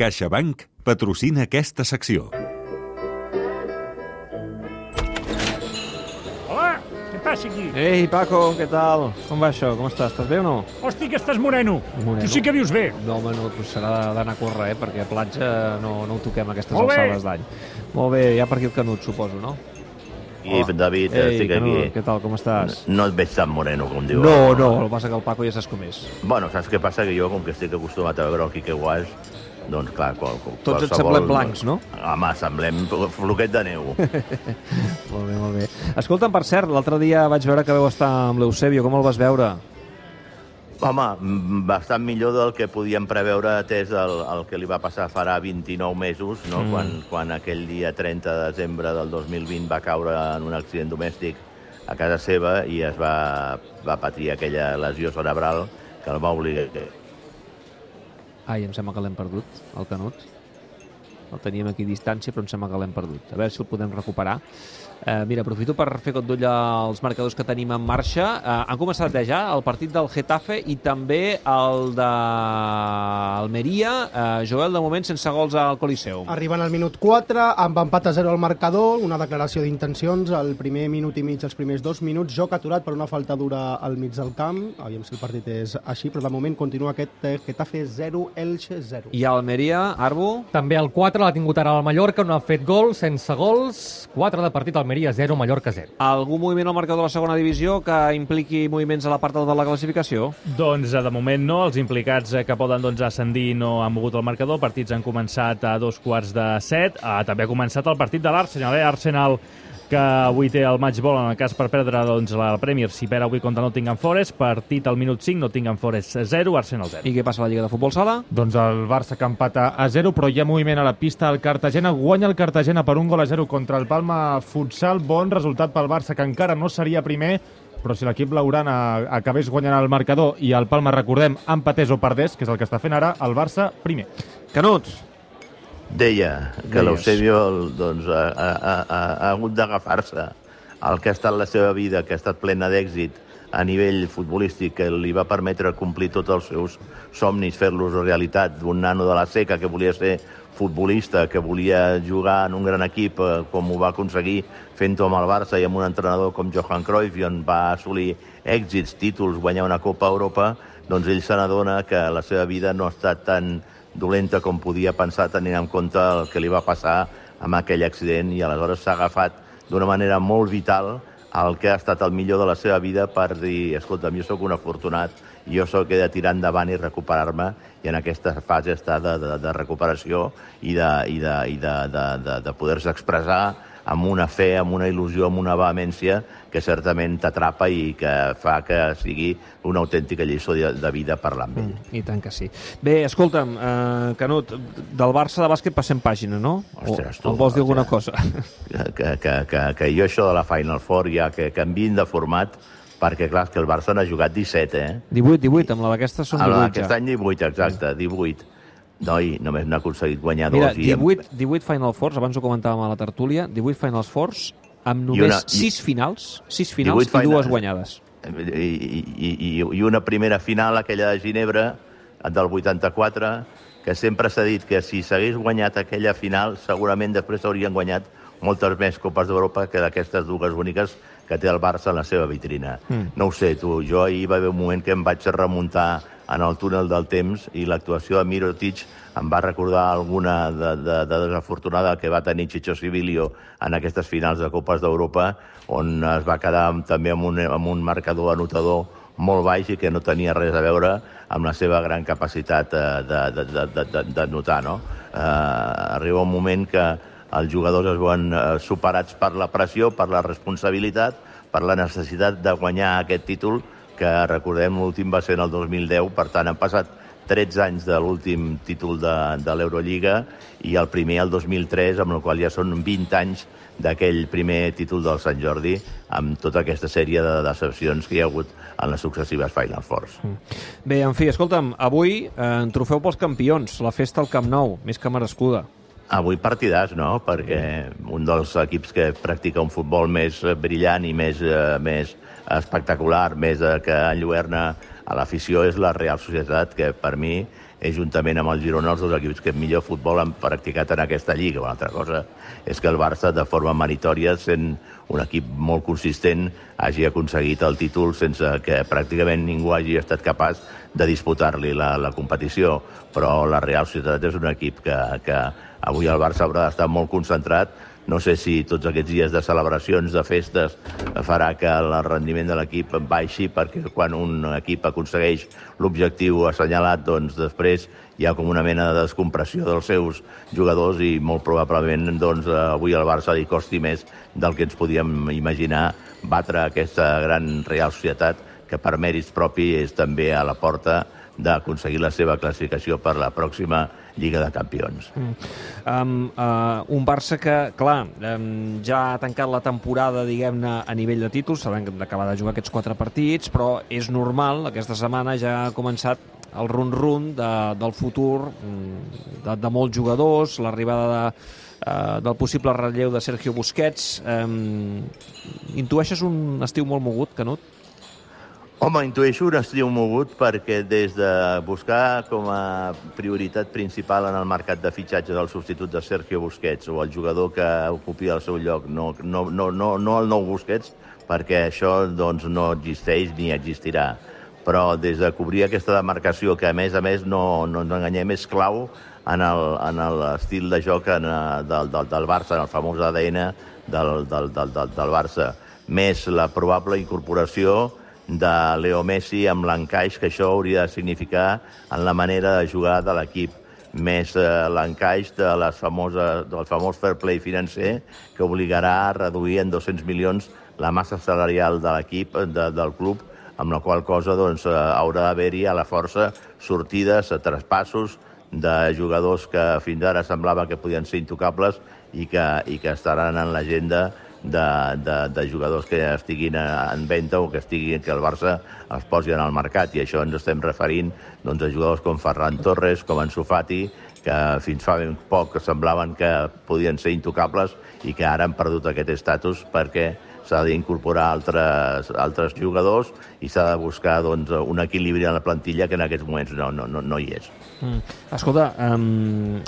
CaixaBank patrocina aquesta secció. Hola, què passa aquí? Ei, Paco, què tal? Com va això? Com estàs? Estàs bé o no? Hosti, que estàs moreno. Moreno. Tu sí que vius bé. No, home, no, doncs serà d'anar a córrer, eh? perquè a platja no, no ho toquem a aquestes Molt alçades d'any. Molt bé, ja per aquí el Canut, suposo, no? I David, Ei, estic Canut, aquí. què tal, com estàs? No et veig tan moreno, com diu. No, no, el que passa que el Paco ja saps com és. Bueno, saps què passa? Que jo, com que estic acostumat a veure el Quique Guas, doncs clar, qual, qual, Tots et qualsevol- semblem blancs, no? Home, semblem floquet de neu. Molt bé, molt bé. Escolta'm, per cert, l'altre dia vaig veure que veu estar amb l'Eusebio. Com el vas veure? Home, mm, bastant millor del que podíem preveure atès el, el que li va passar farà 29 mesos, no? Mm. quan, quan aquell dia 30 de desembre del 2020 va caure en un accident domèstic a casa seva i es va, va patir aquella lesió cerebral que el va obligar... Ai, em sembla que l'hem perdut, el Canut. El teníem aquí a distància, però em sembla que l'hem perdut. A veure si el podem recuperar. Eh, mira, aprofito per fer cop d'ull als marcadors que tenim en marxa. Eh, han començat ja el partit del Getafe i també el de Almeria. Eh, Joel, de moment, sense gols al Coliseum. Arriben al minut 4, amb empat a 0 al marcador, una declaració d'intencions, el primer minut i mig, els primers dos minuts, joc aturat per una falta dura al mig del camp, aviam si el partit és així, però de moment continua aquest eh, Getafe 0, Elche 0. I Almeria, Arbu? També el 4 l'ha tingut ara el Mallorca, no ha fet gol, sense gols. 4 de partit, Almeria 0, Mallorca 0. Algun moviment al marcador de la segona divisió que impliqui moviments a la part alta de la classificació? Doncs eh, de moment no, els implicats eh, que poden doncs, ascendir no han mogut el marcador, partits han començat a dos quarts de set, ah, també ha començat el partit de l'Arsenal, eh? Arsenal que avui té el match ball en el cas per perdre doncs, la Premier si perd avui contra Nottingham Forest, partit al minut 5, Nottingham Forest 0, Arsenal 0. I què passa a la Lliga de Futbol Sala? Doncs el Barça que empata a 0, però hi ha moviment a la pista. El Cartagena guanya el Cartagena per un gol a 0 contra el Palma Futsal. Bon resultat pel Barça, que encara no seria primer, però si l'equip laurana acabés guanyant el marcador i el Palma, recordem, empatés o perdés, que és el que està fent ara, el Barça primer. Canut, Deia que l'Eusebio doncs, ha, ha, ha, ha hagut d'agafar-se al que ha estat la seva vida, que ha estat plena d'èxit a nivell futbolístic, que li va permetre complir tots els seus somnis, fer-los realitat, d'un nano de la seca que volia ser futbolista, que volia jugar en un gran equip, eh, com ho va aconseguir fent-ho amb el Barça i amb un entrenador com Johan Cruyff, i on va assolir èxits, títols, guanyar una Copa Europa, doncs ell se n'adona que la seva vida no ha estat tan dolenta com podia pensar tenint en compte el que li va passar amb aquell accident i aleshores s'ha agafat d'una manera molt vital el que ha estat el millor de la seva vida per dir, escolta, jo sóc un afortunat i jo sóc he de tirar endavant i recuperar-me i en aquesta fase està de, de, de recuperació i de, i de, i de, de, de, de poder-se expressar amb una fe, amb una il·lusió, amb una vehemència que certament t'atrapa i que fa que sigui una autèntica lliçó de, de vida parlar amb ell. I tant que sí. Bé, escolta'm, eh, Canut, del Barça de bàsquet passem pàgina, no? Ostres, tu, o vols dir alguna cosa? que, que, que, que jo això de la Final Four ja que canviïn de format perquè, clar, que el Barça n'ha jugat 17, eh? 18, 18, amb la d'aquesta són Ah, 18 Aquest ja. any 18, exacte, 18. Noi, només n'ha aconseguit guanyar Mira, dos. i em- 18, 18 Final Fours, abans ho comentàvem a la tertúlia, 18 Final Fours amb només una- 6 finals, 6 finals 18 i dues finals. guanyades. i, i, i, i una primera final, aquella de Ginebra, del 84, que sempre s'ha dit que si s'hagués guanyat aquella final, segurament després s'haurien guanyat moltes més Copes d'Europa que d'aquestes dues úniques que té el Barça en la seva vitrina. Mm. No ho sé, tu, jo ahir va haver un moment que em vaig remuntar en el túnel del temps i l'actuació de Mirotic em va recordar alguna de, de, de desafortunada que va tenir Chicho Sibilio en aquestes finals de Copes d'Europa, on es va quedar amb, també amb un, amb un marcador anotador molt baix i que no tenia res a veure amb la seva gran capacitat eh, de, de, de, de, de, notar. No? Eh, arriba un moment que els jugadors es veuen eh, superats per la pressió, per la responsabilitat, per la necessitat de guanyar aquest títol, que recordem l'últim va ser en el 2010, per tant han passat 13 anys de l'últim títol de, de l'Eurolliga i el primer el 2003, amb el qual ja són 20 anys d'aquell primer títol del Sant Jordi, amb tota aquesta sèrie de decepcions que hi ha hagut en les successives Final Fours. Bé, en fi, escolta'm, avui eh, en trofeu pels campions, la festa al Camp Nou, més que merescuda. Avui partidàs, no? Perquè un dels equips que practica un futbol més brillant i més, eh, més espectacular, més que enlluerna a l'afició, és la Real Societat, que per mi és juntament amb el Girona els dos equips que millor futbol han practicat en aquesta lliga. Una altra cosa és que el Barça, de forma meritòria, sent un equip molt consistent, hagi aconseguit el títol sense que pràcticament ningú hagi estat capaç de disputar-li la, la competició. Però la Real Societat és un equip que, que avui el Barça haurà d'estar molt concentrat no sé si tots aquests dies de celebracions, de festes, farà que el rendiment de l'equip baixi, perquè quan un equip aconsegueix l'objectiu assenyalat, doncs després hi ha com una mena de descompressió dels seus jugadors i molt probablement doncs, avui al Barça li costi més del que ens podíem imaginar batre aquesta gran Real Societat que per mèrits propi és també a la porta d'aconseguir la seva classificació per la pròxima Lliga de Campions. Mm. Um, uh, un Barça que, clar, um, ja ha tancat la temporada, diguem-ne, a nivell de títols, sabem que hem d'acabar de jugar aquests quatre partits, però és normal, aquesta setmana ja ha començat el run-run de, del futur mm, de, de molts jugadors, l'arribada de, uh, del possible relleu de Sergio Busquets. Um, intueixes un estiu molt mogut, Canut? Home, intueixo estiu mogut perquè des de buscar com a prioritat principal en el mercat de fitxatge del substitut de Sergio Busquets o el jugador que ocupi el seu lloc, no, no, no, no, no el nou Busquets, perquè això doncs, no existeix ni existirà. Però des de cobrir aquesta demarcació, que a més a més no, no ens enganyem, és clau en l'estil de joc en, del, del, del Barça, en el famós ADN del, del, del, del, del Barça, més la probable incorporació de Leo Messi amb l'encaix que això hauria de significar en la manera de jugar de l'equip. Més eh, l'encaix de les famoses, del famós fair play financer que obligarà a reduir en 200 milions la massa salarial de l'equip, de, del club, amb la qual cosa doncs, eh, haurà d'haver-hi a la força sortides, traspassos de jugadors que fins ara semblava que podien ser intocables i que, i que estaran en l'agenda de, de, de jugadors que estiguin en venda o que, estiguin, que el Barça els posi en el mercat. I això ens estem referint doncs, a jugadors com Ferran Torres, com en Sofati, que fins fa ben poc semblaven que podien ser intocables i que ara han perdut aquest estatus perquè s'ha d'incorporar altres, altres jugadors i s'ha de buscar doncs, un equilibri en la plantilla que en aquests moments no, no, no, no hi és. Mm. Escolta, um,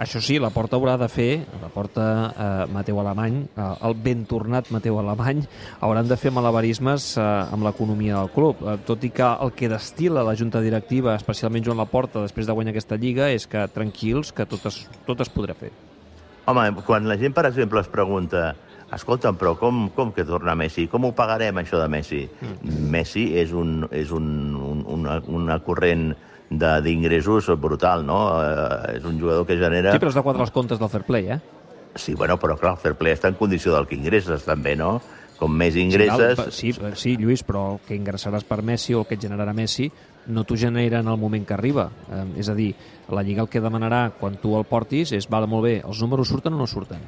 això sí, la porta haurà de fer, la porta eh, Mateu Alemany, eh, el ben tornat Mateu Alemany, hauran de fer malabarismes eh, amb l'economia del club. Eh, tot i que el que destila la junta directiva, especialment Joan Laporta, després de guanyar aquesta lliga, és que tranquils, que tot es, tot es podrà fer. Home, quan la gent, per exemple, es pregunta escolta'm, però com, com que torna Messi? Com ho pagarem, això de Messi? Mm. Messi és, un, és un, un, una, una corrent d'ingressos brutal, no? Eh, és un jugador que genera... Sí, però has de quadrar els comptes del fair play, eh? Sí, bueno, però clar, el fair play està en condició del que ingresses, també, no? Com més ingresses... Sí, sí, Lluís, però que ingressaràs per Messi o el que et generarà Messi no t'ho genera en el moment que arriba. Eh, és a dir, la Lliga el que demanarà quan tu el portis és, vale, molt bé, els números surten o no surten?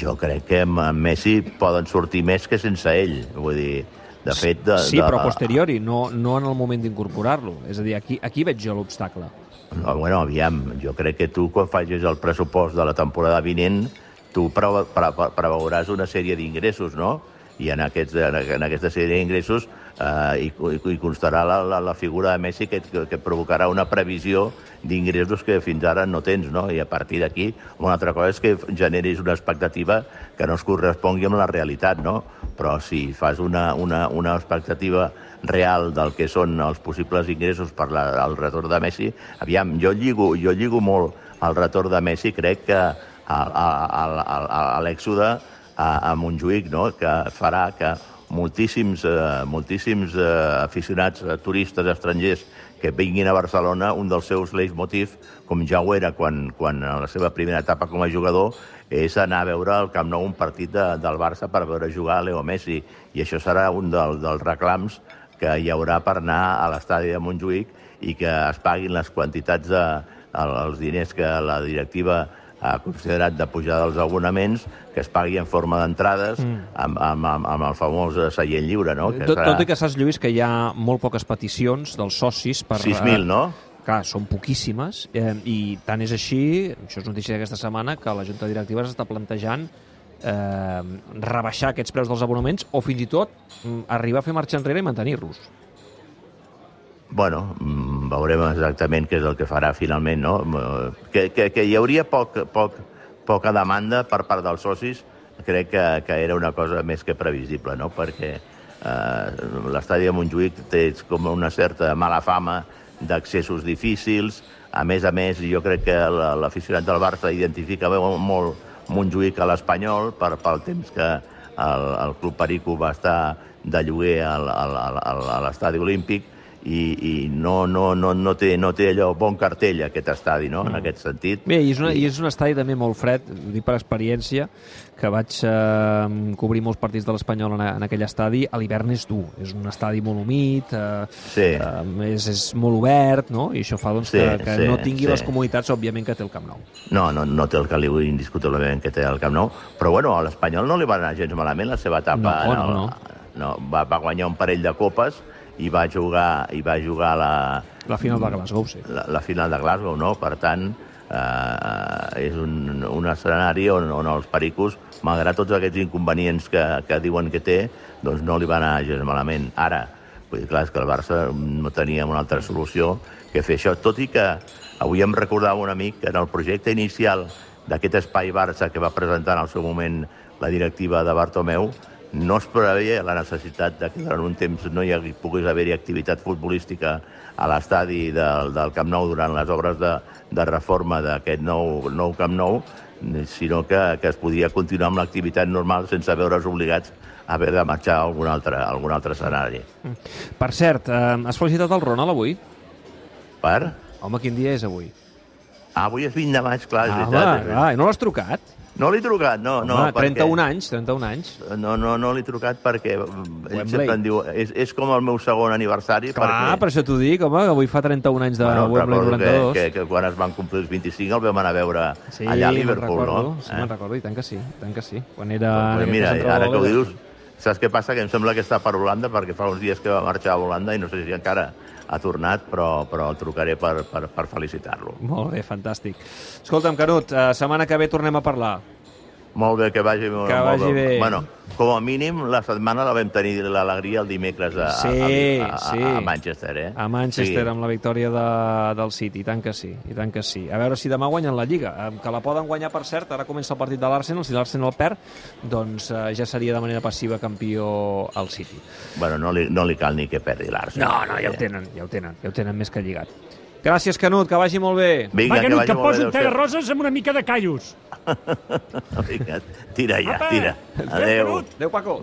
Jo crec que amb Messi poden sortir més que sense ell. Vull dir, de fet... De, sí, de... però posteriori, no, no en el moment d'incorporar-lo. És a dir, aquí, aquí veig jo l'obstacle. No, bueno, aviam, jo crec que tu quan facis el pressupost de la temporada vinent tu pre pre pre preveuràs una sèrie d'ingressos, no? I en, aquests, en aquesta sèrie d'ingressos eh, i, i constarà la, la, la figura de Messi que, que, que provocarà una previsió d'ingressos que fins ara no tens, no? I a partir d'aquí, una altra cosa és que generis una expectativa que no es correspongui amb la realitat, no? Però si fas una, una, una expectativa real del que són els possibles ingressos per la, el retorn de Messi, aviam, jo lligo, jo lligo molt el retorn de Messi, crec que a, a, a, a l'èxode a, a Montjuïc, no? que farà que moltíssims, eh, moltíssims eh, aficionats eh, turistes estrangers que vinguin a Barcelona, un dels seus leitmotiv, com ja ho era quan, quan en la seva primera etapa com a jugador, és anar a veure al Camp Nou un partit de, del Barça per veure jugar a Leo Messi. I això serà un del, dels reclams que hi haurà per anar a l'estadi de Montjuïc i que es paguin les quantitats de, els diners que la directiva ha considerat de pujar dels abonaments que es pagui en forma d'entrades mm. amb, amb, amb, amb el famós seient lliure, no? Que tot, serà... tot i que saps, Lluís, que hi ha molt poques peticions dels socis per... 6.000, no? Clar, són poquíssimes, eh, i tant és així, això és notícia d'aquesta setmana, que la Junta Directiva s'està plantejant eh, rebaixar aquests preus dels abonaments o fins i tot mm, arribar a fer marxa enrere i mantenir-los. Bueno, mm, veurem exactament què és el que farà finalment, no? Que, que, que hi hauria poc, poc, poca demanda per part dels socis, crec que, que era una cosa més que previsible, no? Perquè eh, l'estadi de Montjuïc té com una certa mala fama d'accessos difícils, a més a més, jo crec que la- l'aficionat del Barça identifica molt, Montjuïc a l'Espanyol per, pel temps que el, el Club Perico va estar de lloguer al, al, a l'estadi olímpic i, i no, no, no, no, té, no té allò bon cartell, aquest estadi, no? en aquest sentit. Bé, i és, una, i és un estadi també molt fred, ho dic per experiència, que vaig eh, cobrir molts partits de l'Espanyol en, en aquell estadi. A l'hivern és dur, és un estadi molt humit, eh, Sí. eh, és, és molt obert, no? i això fa doncs, Sí, que, que sí, no tingui sí. les comoditats, òbviament, que té el Camp Nou. No, no, no té el caliu indiscutiblement que té el Camp Nou, però bueno, a l'Espanyol no li va anar gens malament la seva etapa. No, el- no, no va, va guanyar un parell de copes i va jugar, i va jugar la, La final de Glasgow, sí. la, la final de Glasgow, no? Per tant, eh, és un, un escenari on, on els pericos, malgrat tots aquests inconvenients que, que diuen que té, doncs no li va anar gens malament. Ara, vull dir, clar, és que el Barça no tenia una altra solució que fer això, tot i que avui em recordava un amic que en el projecte inicial d'aquest espai Barça que va presentar en el seu moment la directiva de Bartomeu, no es preveia la necessitat de que durant un temps no hi hagi, pogués haver-hi activitat futbolística a l'estadi del, del Camp Nou durant les obres de, de reforma d'aquest nou, nou Camp Nou, sinó que, que es podia continuar amb l'activitat normal sense veure's obligats a haver de marxar a algun altre, a algun altre escenari. Per cert, eh, has felicitat el Ronald avui? Per? Home, quin dia és avui? Ah, avui és 20 de maig, clar, és Ah, veritat. home, és veritat. ah, no l'has trucat? No l'he trucat, no, no. Home, perquè... 31 anys, 31 anys. No, no, no l'he trucat perquè ell Wembley. sempre em diu... És, és com el meu segon aniversari Clar, perquè... per això t'ho dic, home, que avui fa 31 anys de Bueno, Wembley recordo que, 92. que, que quan es van complir els 25 el vam anar a veure Sí, allà a Liverpool, recordo, no? Sí, me'n recordo, i tant que sí, tant que sí. Quan era... Pues en mira, ara que ho dius, saps què passa? Que em sembla que està per Holanda, perquè fa uns dies que va marxar a Holanda i no sé si encara ha tornat, però, però el trucaré per, per, per felicitar-lo. Molt bé, fantàstic. Escolta'm, Canut, eh, setmana que ve tornem a parlar. Molt bé, que vagi, Que molt vagi bé. Bueno, com a mínim, la setmana la vam tenir l'alegria el dimecres a, Sí, a, a, a, sí. a Manchester, eh? A Manchester, Sí. amb la victòria de, del City, i tant que sí, i tant que sí. A veure si demà guanyen la Lliga, que la poden guanyar, per cert, ara comença el partit de l'Arsenal, si l'Arsenal perd, doncs eh, ja seria de manera passiva campió al City. Bueno, no li, no li cal ni que perdi l'Arsenal. No, no, ja ho tenen, ja ho tenen, ja ho tenen més que lligat. Gràcies, Canut, que vagi molt bé. Vinga, Va, Canut, vagi que bé, poso un de roses amb una mica de callos. Vinga, tira ja, Apa! tira. Adéu, Adéu. Canut. Adéu, Paco.